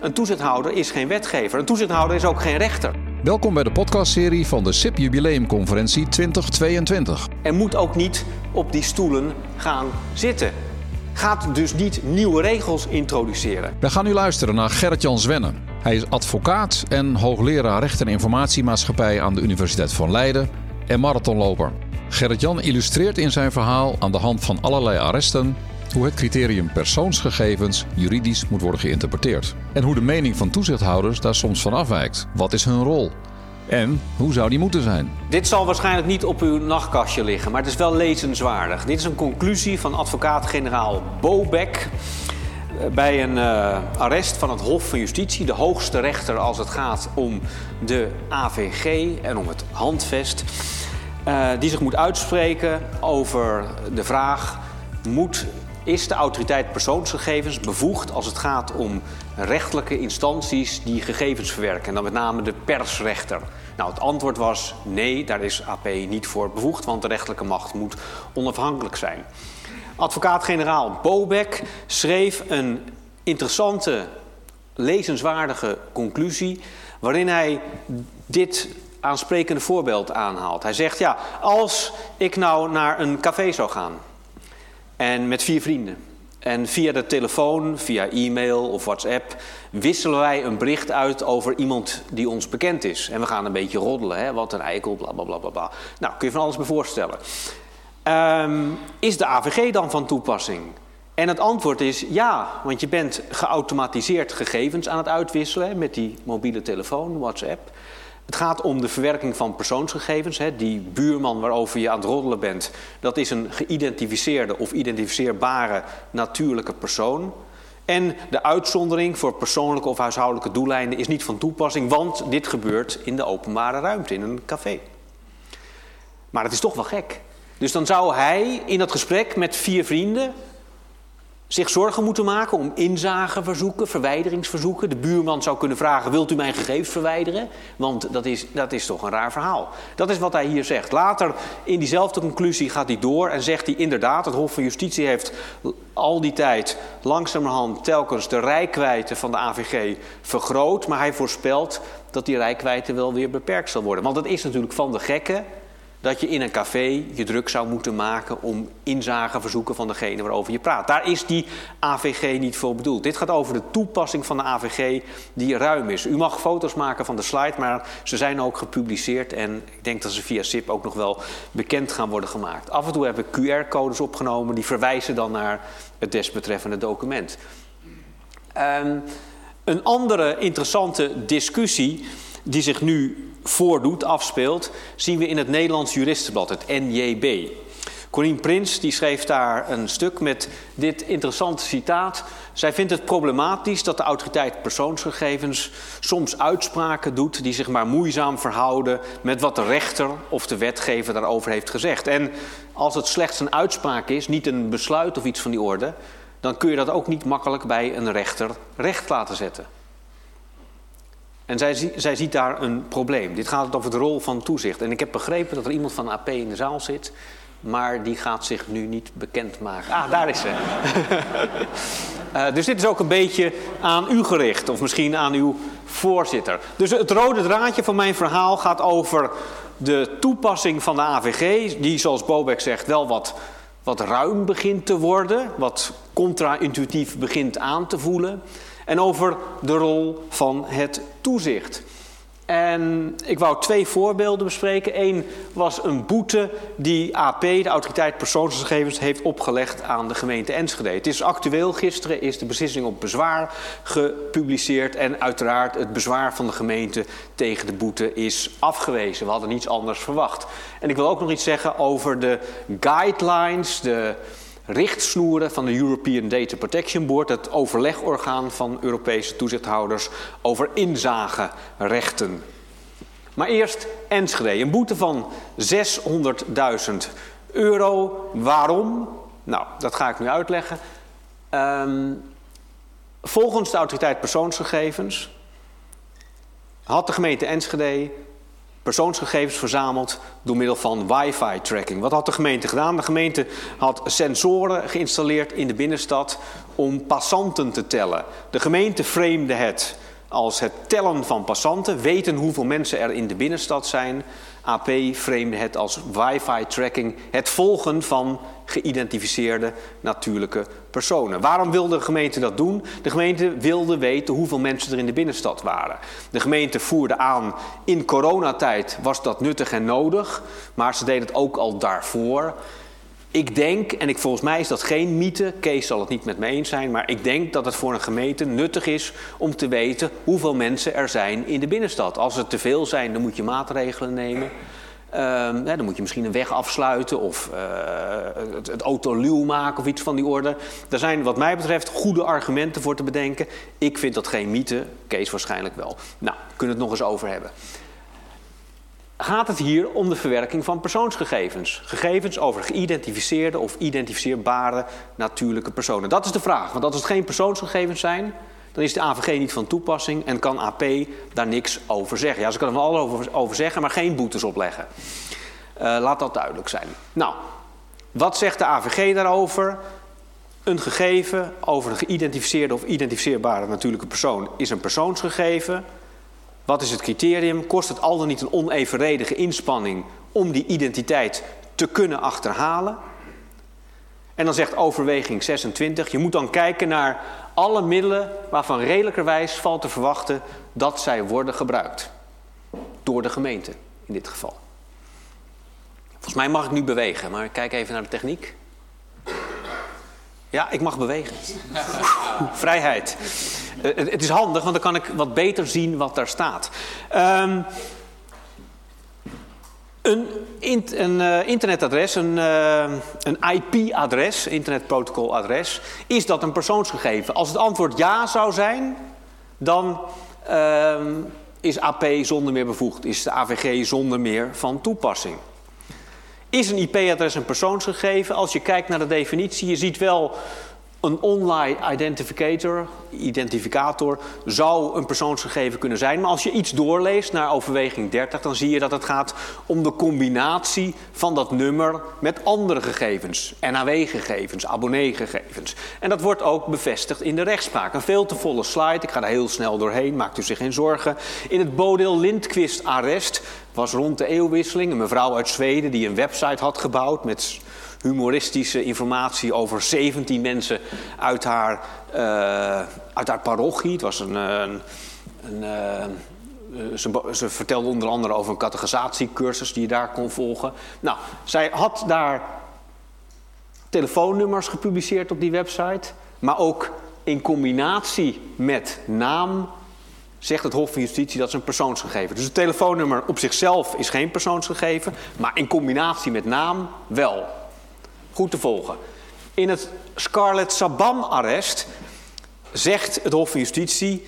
Een toezichthouder is geen wetgever. Een toezichthouder is ook geen rechter. Welkom bij de podcastserie van de SIP Jubileumconferentie 2022. En moet ook niet op die stoelen gaan zitten. Gaat dus niet nieuwe regels introduceren. We gaan nu luisteren naar Gerrit-Jan Zwenne. Hij is advocaat en hoogleraar recht en informatiemaatschappij aan de Universiteit van Leiden en marathonloper. Gerrit-Jan illustreert in zijn verhaal aan de hand van allerlei arresten hoe het criterium persoonsgegevens juridisch moet worden geïnterpreteerd. En hoe de mening van toezichthouders daar soms van afwijkt. Wat is hun rol? En hoe zou die moeten zijn? Dit zal waarschijnlijk niet op uw nachtkastje liggen, maar het is wel lezenswaardig. Dit is een conclusie van advocaat-generaal Bobek eh, bij een uh, arrest van het Hof van Justitie, de hoogste rechter als het gaat om de AVG en om het handvest, uh, die zich moet uitspreken over de vraag: moet is de autoriteit persoonsgegevens bevoegd als het gaat om rechtelijke instanties die gegevens verwerken, en dan met name de persrechter? Nou, het antwoord was nee, daar is AP niet voor bevoegd, want de rechterlijke macht moet onafhankelijk zijn. Advocaat-generaal Bobek schreef een interessante, lezenswaardige conclusie, waarin hij dit aansprekende voorbeeld aanhaalt. Hij zegt: Ja, als ik nou naar een café zou gaan en met vier vrienden. En via de telefoon, via e-mail of WhatsApp wisselen wij een bericht uit over iemand die ons bekend is. En we gaan een beetje roddelen, hè? wat een eikel, bla bla bla bla. Nou, kun je van alles bij voorstellen. Um, is de AVG dan van toepassing? En het antwoord is ja, want je bent geautomatiseerd gegevens aan het uitwisselen met die mobiele telefoon, WhatsApp. Het gaat om de verwerking van persoonsgegevens. Die buurman waarover je aan het roddelen bent, dat is een geïdentificeerde of identificeerbare natuurlijke persoon. En de uitzondering voor persoonlijke of huishoudelijke doeleinden is niet van toepassing, want dit gebeurt in de openbare ruimte, in een café. Maar het is toch wel gek. Dus dan zou hij in dat gesprek met vier vrienden zich zorgen moeten maken om inzageverzoeken, verwijderingsverzoeken. De buurman zou kunnen vragen: Wilt u mijn gegevens verwijderen? Want dat is, dat is toch een raar verhaal. Dat is wat hij hier zegt. Later in diezelfde conclusie gaat hij door en zegt hij inderdaad: Het Hof van Justitie heeft al die tijd langzamerhand telkens de rijkwijde van de AVG vergroot. Maar hij voorspelt dat die rijkwijde wel weer beperkt zal worden. Want het is natuurlijk van de gekken dat je in een café je druk zou moeten maken om inzageverzoeken van degene waarover je praat. Daar is die AVG niet voor bedoeld. Dit gaat over de toepassing van de AVG die ruim is. U mag foto's maken van de slide, maar ze zijn ook gepubliceerd en ik denk dat ze via SIP ook nog wel bekend gaan worden gemaakt. Af en toe hebben QR-codes opgenomen die verwijzen dan naar het desbetreffende document. Um, een andere interessante discussie die zich nu voordoet, afspeelt, zien we in het Nederlands Juristenblad, het NJB. Corine Prins die schreef daar een stuk met dit interessante citaat. Zij vindt het problematisch dat de autoriteit persoonsgegevens soms uitspraken doet die zich maar moeizaam verhouden met wat de rechter of de wetgever daarover heeft gezegd. En als het slechts een uitspraak is, niet een besluit of iets van die orde, dan kun je dat ook niet makkelijk bij een rechter recht laten zetten. En zij, zij ziet daar een probleem. Dit gaat over de rol van toezicht. En ik heb begrepen dat er iemand van AP in de zaal zit, maar die gaat zich nu niet bekendmaken. Ah, daar is ze. uh, dus dit is ook een beetje aan u gericht, of misschien aan uw voorzitter. Dus het rode draadje van mijn verhaal gaat over de toepassing van de AVG, die zoals Bobek zegt wel wat, wat ruim begint te worden, wat contra-intuïtief begint aan te voelen en over de rol van het toezicht. En ik wou twee voorbeelden bespreken. Eén was een boete die AP, de Autoriteit Persoonsgegevens, heeft opgelegd aan de gemeente Enschede. Het is actueel. Gisteren is de beslissing op bezwaar gepubliceerd. En uiteraard het bezwaar van de gemeente tegen de boete is afgewezen. We hadden niets anders verwacht. En ik wil ook nog iets zeggen over de guidelines, de richtsnoeren van de European Data Protection Board, het overlegorgaan van Europese toezichthouders over inzagerechten. Maar eerst Enschede, een boete van 600.000 euro. Waarom? Nou, dat ga ik nu uitleggen. Um, volgens de autoriteit persoonsgegevens had de gemeente Enschede persoonsgegevens verzameld door middel van wifi-tracking. Wat had de gemeente gedaan? De gemeente had sensoren geïnstalleerd in de binnenstad om passanten te tellen. De gemeente framede het als het tellen van passanten, weten hoeveel mensen er in de binnenstad zijn. AP framede het als wifi-tracking, het volgen van geïdentificeerde natuurlijke personen. Waarom wilde de gemeente dat doen? De gemeente wilde weten hoeveel mensen er in de binnenstad waren. De gemeente voerde aan, in coronatijd was dat nuttig en nodig, maar ze deden het ook al daarvoor. Ik denk, en ik, volgens mij is dat geen mythe, Kees zal het niet met me eens zijn, maar ik denk dat het voor een gemeente nuttig is om te weten hoeveel mensen er zijn in de binnenstad. Als er te veel zijn, dan moet je maatregelen nemen. Uh, dan moet je misschien een weg afsluiten of uh, het, het autoluw maken of iets van die orde. Er zijn wat mij betreft goede argumenten voor te bedenken. Ik vind dat geen mythe, Kees waarschijnlijk wel. Nou, we kunnen het nog eens over hebben gaat het hier om de verwerking van persoonsgegevens. Gegevens over geïdentificeerde of identificeerbare natuurlijke personen. Dat is de vraag, want als het geen persoonsgegevens zijn, dan is de AVG niet van toepassing en kan AP daar niks over zeggen. Ja, ze kunnen er alles over, zeggen, maar geen boetes opleggen. Uh, laat dat duidelijk zijn. Nou, wat zegt de AVG daarover? Een gegeven over een geïdentificeerde of identificeerbare natuurlijke persoon is een persoonsgegeven. Wat is het criterium? Kost het al dan niet een onevenredige inspanning om die identiteit te kunnen achterhalen? En dan zegt overweging 26, je moet dan kijken naar alle middelen waarvan redelijkerwijs valt te verwachten dat zij worden gebruikt. Door de gemeente in dit geval. Volgens mij mag ik nu bewegen, maar kijk even naar de techniek. Ja, ik mag bewegen. Vrijheid. Uh, het is handig, want dan kan ik wat beter zien wat daar staat. Um, een, een uh, internetadres, een, uh, een IP-adres, internetprotocoladres, is dat een persoonsgegeven? Als het antwoord ja zou zijn, dan uh, is AP zonder meer bevoegd, is de AVG zonder meer van toepassing. Is een IP-adres een persoonsgegeven? Als je kijkt naar de definitie, je ziet wel een online identificator, identificator zou een persoonsgegeven kunnen zijn. Maar als je iets doorleest naar overweging 30, dan zie je dat het gaat om de combinatie van dat nummer met andere gegevens. NAW-gegevens, abonnee-gegevens. En dat wordt ook bevestigd in de rechtspraak. Een veel te volle slide, ik ga daar heel snel doorheen, maakt u zich geen zorgen. In het Bodil Lindquist-arrest was rond de eeuwwisseling een mevrouw uit Zweden die een website had gebouwd met humoristische informatie over 17 mensen uit haar, uh, uit haar parochie. Het was een. een, een uh, ze, ze, vertelde onder andere over een categorisatiecursus die je daar kon volgen. Nou, zij had daar telefoonnummers gepubliceerd op die website, maar ook in combinatie met naam zegt het Hof van Justitie dat is een persoonsgegeven. Dus het telefoonnummer op zichzelf is geen persoonsgegeven, maar in combinatie met naam wel goed te volgen. In het Scarlett Sabam-arrest zegt het Hof van Justitie...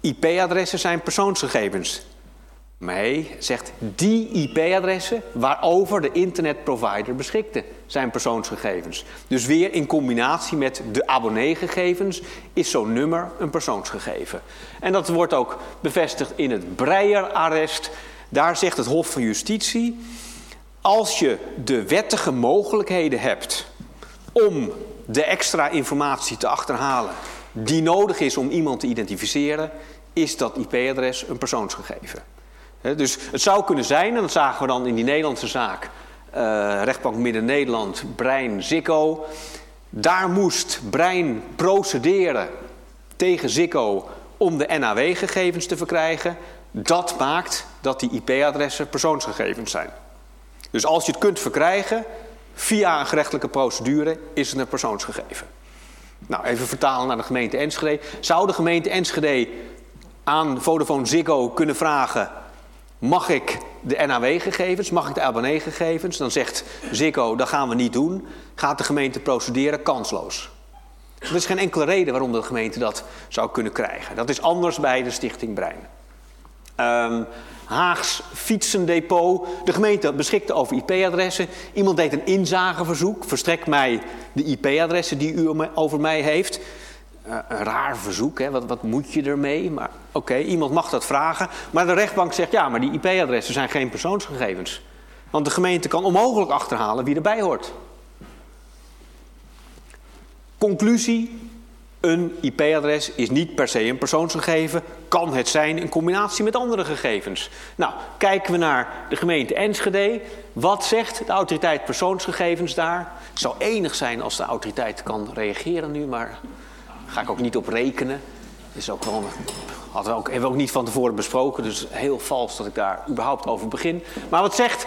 IP-adressen zijn persoonsgegevens. Nee, zegt die IP-adressen waarover de internetprovider beschikte, zijn persoonsgegevens. Dus weer in combinatie met de abonneegegevens is zo'n nummer een persoonsgegeven. En dat wordt ook bevestigd in het Breyer-arrest. Daar zegt het Hof van Justitie als je de wettige mogelijkheden hebt om de extra informatie te achterhalen die nodig is om iemand te identificeren, is dat IP-adres een persoonsgegeven. dus het zou kunnen zijn, en dat zagen we dan in die Nederlandse zaak, uh, rechtbank Midden-Nederland, Brein, Zikko. Daar moest Brein procederen tegen Zikko om de NAW-gegevens te verkrijgen. Dat maakt dat die IP-adressen persoonsgegevens zijn. Dus als je het kunt verkrijgen via een gerechtelijke procedure, is het een persoonsgegeven. Nou, even vertalen naar de gemeente Enschede. Zou de gemeente Enschede aan Vodafone Ziggo kunnen vragen... mag ik de NAW-gegevens, mag ik de abonnee-gegevens? Dan zegt Ziggo, dat gaan we niet doen. Gaat de gemeente procederen? Kansloos. Er is geen enkele reden waarom de gemeente dat zou kunnen krijgen. Dat is anders bij de Stichting Brein. Um, Haags fietsendepot. De gemeente beschikte over IP-adressen. Iemand deed een inzageverzoek. Verstrek mij de IP-adressen die u over mij heeft. een raar verzoek. Hè? Wat, wat moet je ermee? Maar oké, iemand mag dat vragen. Maar de rechtbank zegt ja, maar die IP-adressen zijn geen persoonsgegevens. Want de gemeente kan onmogelijk achterhalen wie erbij hoort. Conclusie: een IP-adres is niet per se een persoonsgegeven, kan het zijn in combinatie met andere gegevens. Nou, kijken we naar de gemeente Enschede. Wat zegt de autoriteit persoonsgegevens daar? Het zou enig zijn als de autoriteit kan reageren nu, maar daar ga ik ook niet op rekenen. Is ook wel, hadden we ook, hebben we ook niet van tevoren besproken, dus heel vals dat ik daar überhaupt over begin. Maar wat zegt,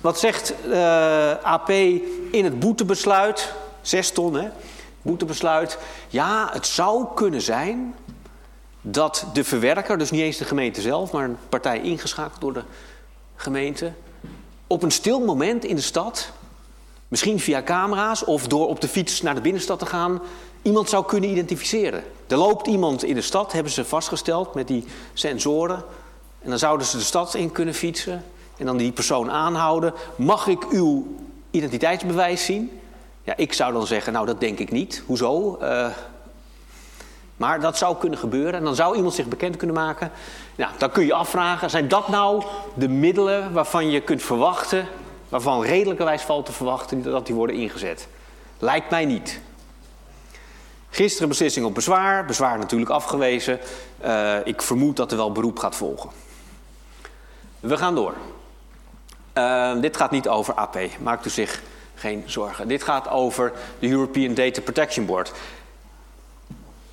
wat zegt eh, AP in het boetebesluit? Zes ton, hè? Boetebesluit. Ja, het zou kunnen zijn dat de verwerker, dus niet eens de gemeente zelf, maar een partij ingeschakeld door de gemeente, op een stil moment in de stad, misschien via camera's of door op de fiets naar de binnenstad te gaan, iemand zou kunnen identificeren. Er loopt iemand in de stad, hebben ze vastgesteld met die sensoren. En dan zouden ze de stad in kunnen fietsen en dan die persoon aanhouden. Mag ik uw identiteitsbewijs zien? Ja, ik zou dan zeggen, nou dat denk ik niet. Hoezo? Uh, maar dat zou kunnen gebeuren. En dan zou iemand zich bekend kunnen maken. Nou, dan kun je afvragen, zijn dat nou de middelen waarvan je kunt verwachten... waarvan redelijkerwijs valt te verwachten dat die worden ingezet? Lijkt mij niet. Gisteren beslissing op bezwaar. Bezwaar natuurlijk afgewezen. Uh, ik vermoed dat er wel beroep gaat volgen. We gaan door. Uh, dit gaat niet over AP. Maakt u zich geen zorgen. Dit gaat over de European Data Protection Board.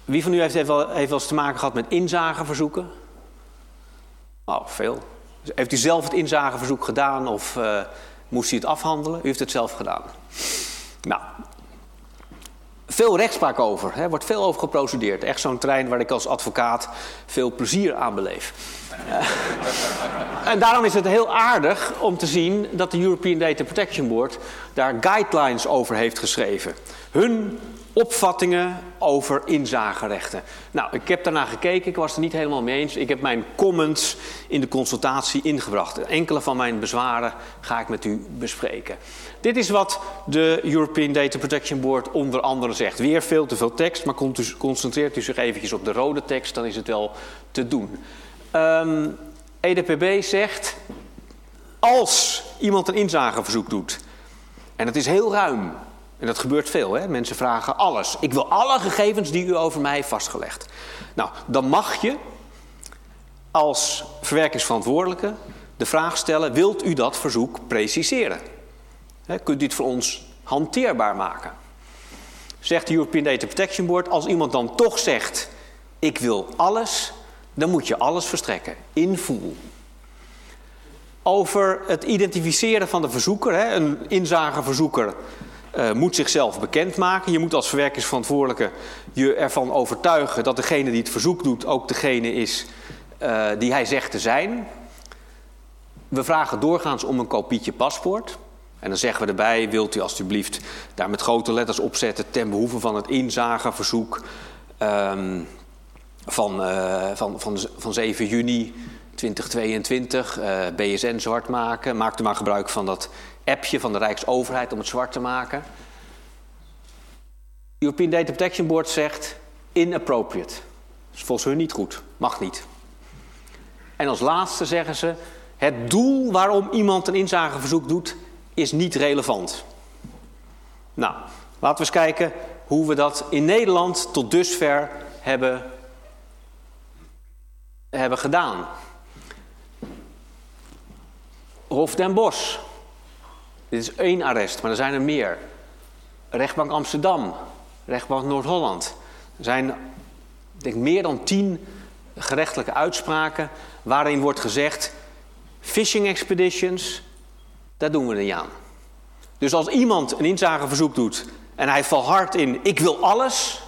Wie van u heeft even, wel eens te maken gehad met inzageverzoeken? Oh, veel. Heeft u zelf het inzageverzoek gedaan of uh, moest u het afhandelen? U heeft het zelf gedaan. Nou, veel rechtspraak over. Er wordt veel over geprocedeerd. Echt zo'n terrein waar ik als advocaat veel plezier aan beleef. en daarom is het heel aardig om te zien dat de European Data Protection Board daar guidelines over heeft geschreven. Hun opvattingen over inzagerechten. Nou, ik heb daarna gekeken, ik was er niet helemaal mee eens. Ik heb mijn comments in de consultatie ingebracht. Enkele van mijn bezwaren ga ik met u bespreken. Dit is wat de European Data Protection Board onder andere zegt. Weer veel te veel tekst, maar concentreert u zich eventjes op de rode tekst, dan is het wel te doen. Um, ehm, EDPB zegt, als iemand een inzageverzoek doet, en het is heel ruim, en dat gebeurt veel, hè? mensen vragen alles. Ik wil alle gegevens die u over mij heeft vastgelegd. Nou, dan mag je als verwerkingsverantwoordelijke de vraag stellen: wilt u dat verzoek preciseren? kunt u het voor ons hanteerbaar maken? Zegt de European Data Protection Board, als iemand dan toch zegt: ik wil alles, dan moet je alles verstrekken, in full. Over het identificeren van de verzoeker, hè, een inzageverzoeker uh, moet zichzelf bekendmaken. Je moet als verwerkingsverantwoordelijke je ervan overtuigen dat degene die het verzoek doet ook degene is uh, die hij zegt te zijn. We vragen doorgaans om een kopietje paspoort. En dan zeggen we erbij, wilt u alstublieft daar met grote letters opzetten ten behoeve van het inzageverzoek um, van, uh, van, van, van 7 juni 2022, uh, BSN zwart maken. Maakt u maar gebruik van dat appje van de Rijksoverheid om het zwart te maken. European Data Protection Board zegt inappropriate. Dat is volgens hun niet goed, mag niet. En als laatste zeggen ze: het doel waarom iemand een inzageverzoek doet, is niet relevant. Nou, laten we eens kijken hoe we dat in Nederland tot dusver hebben, hebben gedaan. Hof den Bosch. Dit is één arrest, maar er zijn er meer. Rechtbank Amsterdam, rechtbank Noord-Holland. Er zijn denk meer dan tien gerechtelijke uitspraken waarin wordt gezegd: fishing expeditions, daar doen we niet aan. Dus als iemand een inzageverzoek doet en hij valt hard in: ik wil alles,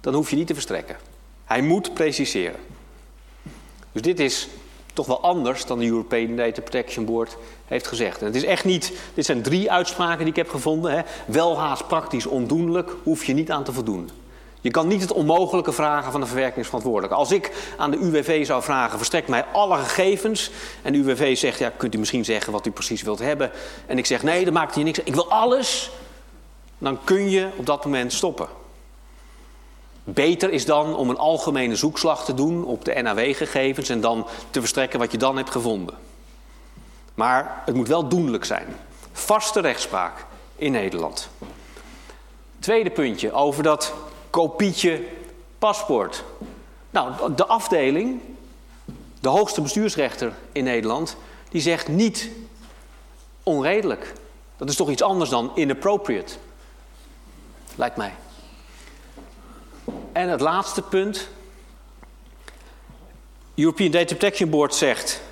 dan hoef je niet te verstrekken. Hij moet preciseren. Dus dit is toch wel anders dan de European Data Protection Board heeft gezegd. En het is echt niet, dit zijn drie uitspraken die ik heb gevonden. Hè. Wel haast praktisch ondoenlijk, hoef je niet aan te voldoen. Je kan niet het onmogelijke vragen van de verwerkingsverantwoordelijke. Als ik aan de UWV zou vragen, verstrek mij alle gegevens. En de UWV zegt, ja, kunt u misschien zeggen wat u precies wilt hebben. En ik zeg, nee, dat maakt hier niks. Ik wil alles. Dan kun je op dat moment stoppen. Beter is dan om een algemene zoekslag te doen op de NAW-gegevens en dan te verstrekken wat je dan hebt gevonden. Maar het moet wel doenlijk zijn. Vaste rechtspraak in Nederland. Tweede puntje over dat kopietje paspoort. Nou, de afdeling, de hoogste bestuursrechter in Nederland, die zegt niet onredelijk. Dat is toch iets anders dan inappropriate. Lijkt mij. En het laatste punt. European Data Protection Board zegt: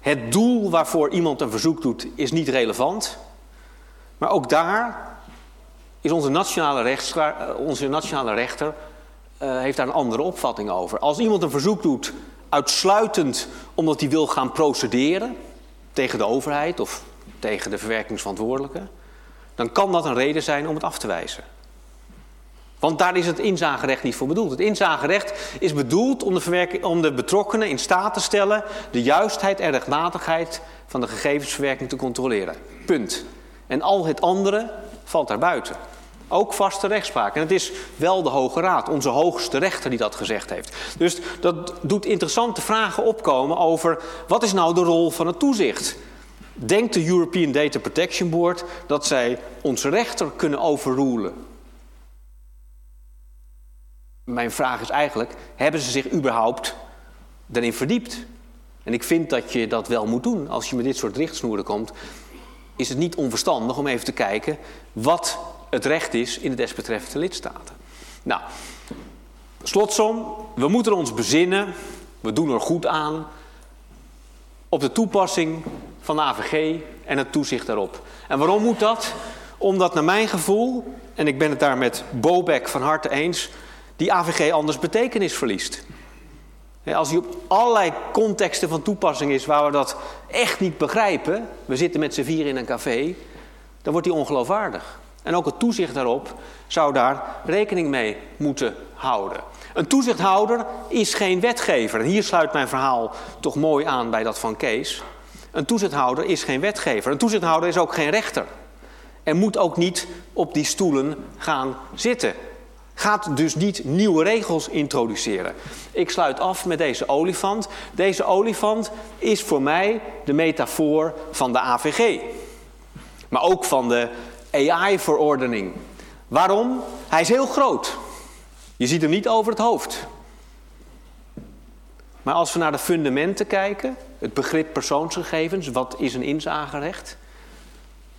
het doel waarvoor iemand een verzoek doet is niet relevant. Maar ook daar is onze nationale, rechts, onze nationale rechter uh, heeft daar een andere opvatting over. Als iemand een verzoek doet uitsluitend omdat hij wil gaan procederen tegen de overheid of tegen de verwerkingsverantwoordelijke, dan kan dat een reden zijn om het af te wijzen. Want daar is het inzagerecht niet voor bedoeld. Het inzagerecht is bedoeld om de, om de betrokkenen in staat te stellen de juistheid en rechtmatigheid van de gegevensverwerking te controleren. Punt. En al het andere valt daar buiten. Ook vaste rechtspraak. En het is wel de Hoge Raad, onze hoogste rechter, die dat gezegd heeft. Dus dat doet interessante vragen opkomen over wat is nou de rol van het toezicht? Denkt de European Data Protection Board dat zij onze rechter kunnen overrulen? Mijn vraag is eigenlijk, hebben ze zich überhaupt daarin verdiept? En ik vind dat je dat wel moet doen. Als je met dit soort richtsnoeren komt, is het niet onverstandig om even te kijken wat het recht is in de desbetreffende lidstaten. Nou, slotsom, we moeten ons bezinnen, we doen er goed aan, op de toepassing van de AVG en het toezicht daarop. En waarom moet dat? Omdat naar mijn gevoel, en ik ben het daar met Bobek van harte eens, die AVG anders betekenis verliest. Als die op allerlei contexten van toepassing is waar we dat echt niet begrijpen, we zitten met z'n vier in een café, dan wordt die ongeloofwaardig. En ook het toezicht daarop zou daar rekening mee moeten houden. Een toezichthouder is geen wetgever. En hier sluit mijn verhaal toch mooi aan bij dat van Kees. Een toezichthouder is geen wetgever. Een toezichthouder is ook geen rechter. En moet ook niet op die stoelen gaan zitten. Gaat dus niet nieuwe regels introduceren. Ik sluit af met deze olifant. Deze olifant is voor mij de metafoor van de AVG. Maar ook van de AI-verordening. Waarom? Hij is heel groot. Je ziet hem niet over het hoofd. Maar als we naar de fundamenten kijken, het begrip persoonsgegevens, wat is een inzagerecht?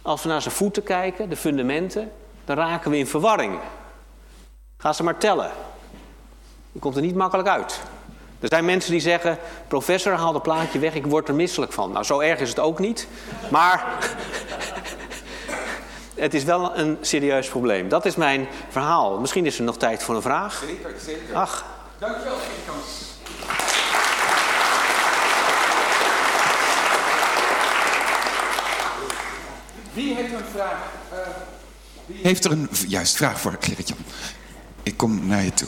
Als we naar zijn voeten kijken, de fundamenten, dan raken we in verwarring. Ga ze maar tellen. Je komt er niet makkelijk uit. Er zijn mensen die zeggen: Professor, haal het plaatje weg, ik word er misselijk van. Nou, zo erg is het ook niet. Maar het is wel een serieus probleem. Dat is mijn verhaal. Misschien is er nog tijd voor een vraag. Zeker, zeker. Ach. Dankjewel voor je kans. Wie heeft een vraag? Uh, wie heeft er een juist vraag voor Gerrit-Jan? Ik kom naar je toe.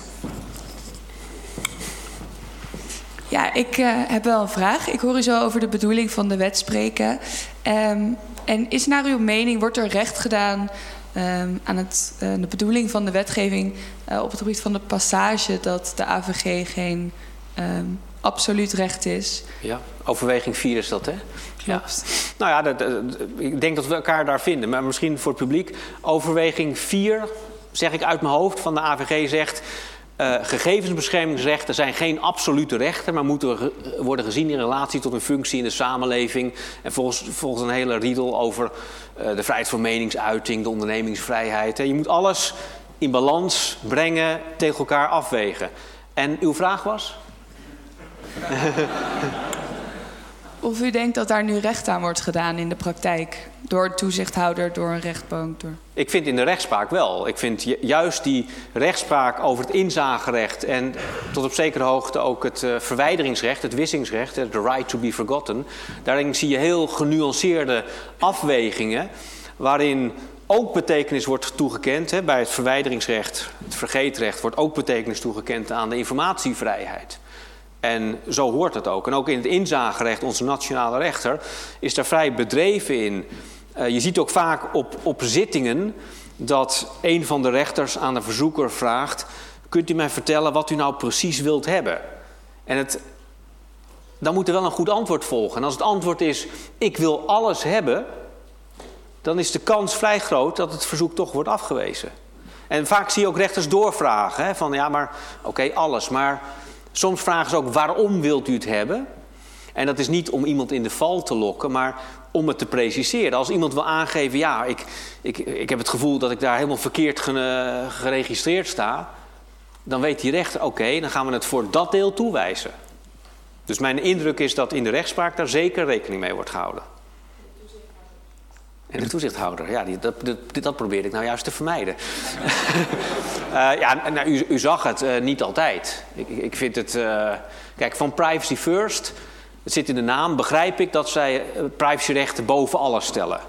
Ja, ik uh, heb wel een vraag. Ik hoor u zo over de bedoeling van de wet spreken. Um, en is naar uw mening, wordt er recht gedaan um, aan het, uh, de bedoeling van de wetgeving uh, op het gebied van de passage dat de AVG geen um, absoluut recht is? Ja, overweging 4 is dat, hè? Klopt. Ja. Nou ja, dat, dat, ik denk dat we elkaar daar vinden. Maar misschien voor het publiek. Overweging 4, zeg ik uit mijn hoofd, van de AVG zegt... Uh, gegevensbeschermingsrechten zijn geen absolute rechten, maar moeten worden gezien in relatie tot een functie in de samenleving. En volgens, volgens een hele riedel over uh, de vrijheid van meningsuiting, de ondernemingsvrijheid. Je moet alles in balans brengen, tegen elkaar afwegen. En uw vraag was? of u denkt dat daar nu recht aan wordt gedaan in de praktijk? Door een toezichthouder, door een rechtbank? Door... Ik vind in de rechtspraak wel. Ik vind juist die rechtspraak over het inzagerecht en tot op zekere hoogte ook het uh, verwijderingsrecht, het wissingsrecht, the right to be forgotten. Daarin zie je heel genuanceerde afwegingen waarin ook betekenis wordt toegekend. Hè, bij het verwijderingsrecht, het vergeetrecht, wordt ook betekenis toegekend aan de informatievrijheid. En zo hoort het ook. En ook in het inzagerecht, onze nationale rechter, is daar vrij bedreven in. Uh, je ziet ook vaak op, op zittingen dat een van de rechters aan de verzoeker vraagt: kunt u mij vertellen wat u nou precies wilt hebben? En het, dan moet er wel een goed antwoord volgen. En als het antwoord is, ik wil alles hebben, dan is de kans vrij groot dat het verzoek toch wordt afgewezen. En vaak zie je ook rechters doorvragen, hè, van ja, maar oké, alles. Maar soms vragen ze ook, waarom wilt u het hebben? En dat is niet om iemand in de val te lokken, maar om het te preciseren. Als iemand wil aangeven, ja, ik, ik, ik heb het gevoel dat ik daar helemaal verkeerd geregistreerd sta, dan weet die rechter, oké, dan gaan we het voor dat deel toewijzen. Dus mijn indruk is dat in de rechtspraak daar zeker rekening mee wordt gehouden. En de toezichthouder, ja, dat, dat, dat probeer ik nou juist te vermijden. uh, ja, nou, u, u, zag het uh, niet altijd. Ik, ik vind het. Uh, kijk, van privacy first, het zit in de naam, begrijp ik dat zij privacyrechten boven alles stellen.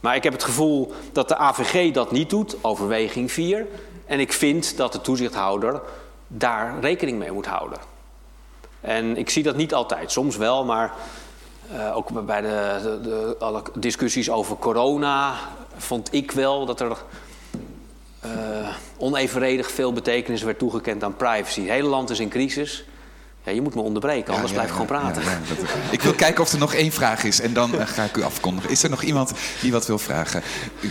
Maar ik heb het gevoel dat de AVG dat niet doet, overweging 4. En ik vind dat de toezichthouder daar rekening mee moet houden. En ik zie dat niet altijd, soms wel, maar uh, ook bij de, de, de, alle discussies over corona vond ik wel dat er uh, onevenredig veel betekenis werd toegekend aan privacy. Het hele land is in crisis. Ja, je moet me onderbreken, anders ja, blijf ik gewoon praten. Dat, ik wil kijken of er nog één vraag is en dan uh, ga ik u afkondigen. Is er nog iemand die wat wil vragen? U...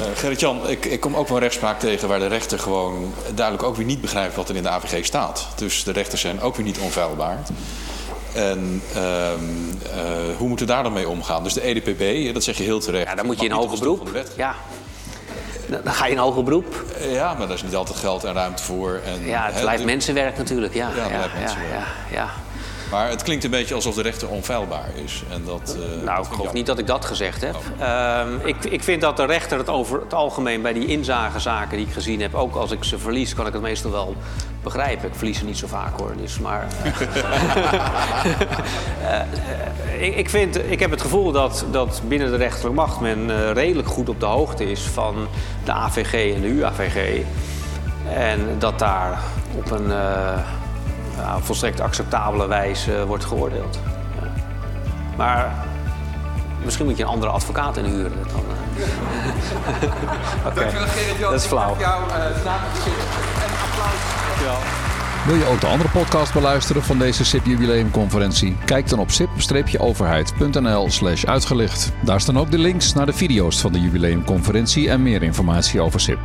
Uh, Gerrit-Jan, ik, ik, kom ook wel rechtspraak tegen waar de rechter gewoon duidelijk ook weer niet begrijpt wat er in de AVG staat. Dus de rechters zijn ook weer niet onfeilbaar. En uh, uh, hoe moeten we daar dan mee omgaan? Dus de EDPB, dat zeg je heel terecht. Ja, dan moet je in hoger beroep. Ja. Dan ga je in hoger beroep. Ja, maar daar is niet altijd geld en ruimte voor. En, ja, het blijft mensenwerk natuurlijk. Ja, ja, het blijft ja, mensenwerk. Ja, ja. Maar het klinkt een beetje alsof de rechter onfeilbaar is. En dat, uh, nou, ik geloof niet dat ik dat gezegd heb. Oh. Uh, ik, ik vind dat de rechter het over het algemeen bij die inzagezaken die ik gezien heb... ook als ik ze verlies, kan ik het meestal wel begrijpen. Ik verlies ze niet zo vaak hoor, dus maar... uh, ik, ik, vind, ik heb het gevoel dat, dat binnen de rechterlijke macht men redelijk goed op de hoogte is... van de AVG en de UAVG. En dat daar op een ja, volstrekt acceptabele wijze wordt geoordeeld. Ja. Maar misschien moet je een andere advocaat inhuren. Dan, uh... Oké, okay. dat is flauw. Jou, uh, en applaus. Dankjewel. Wil je ook de andere podcast beluisteren van deze SIP jubileumconferentie? Kijk dan op sip-overheid.nl slash uitgelicht. Daar staan ook de links naar de video's van de jubileumconferentie en meer informatie over SIP.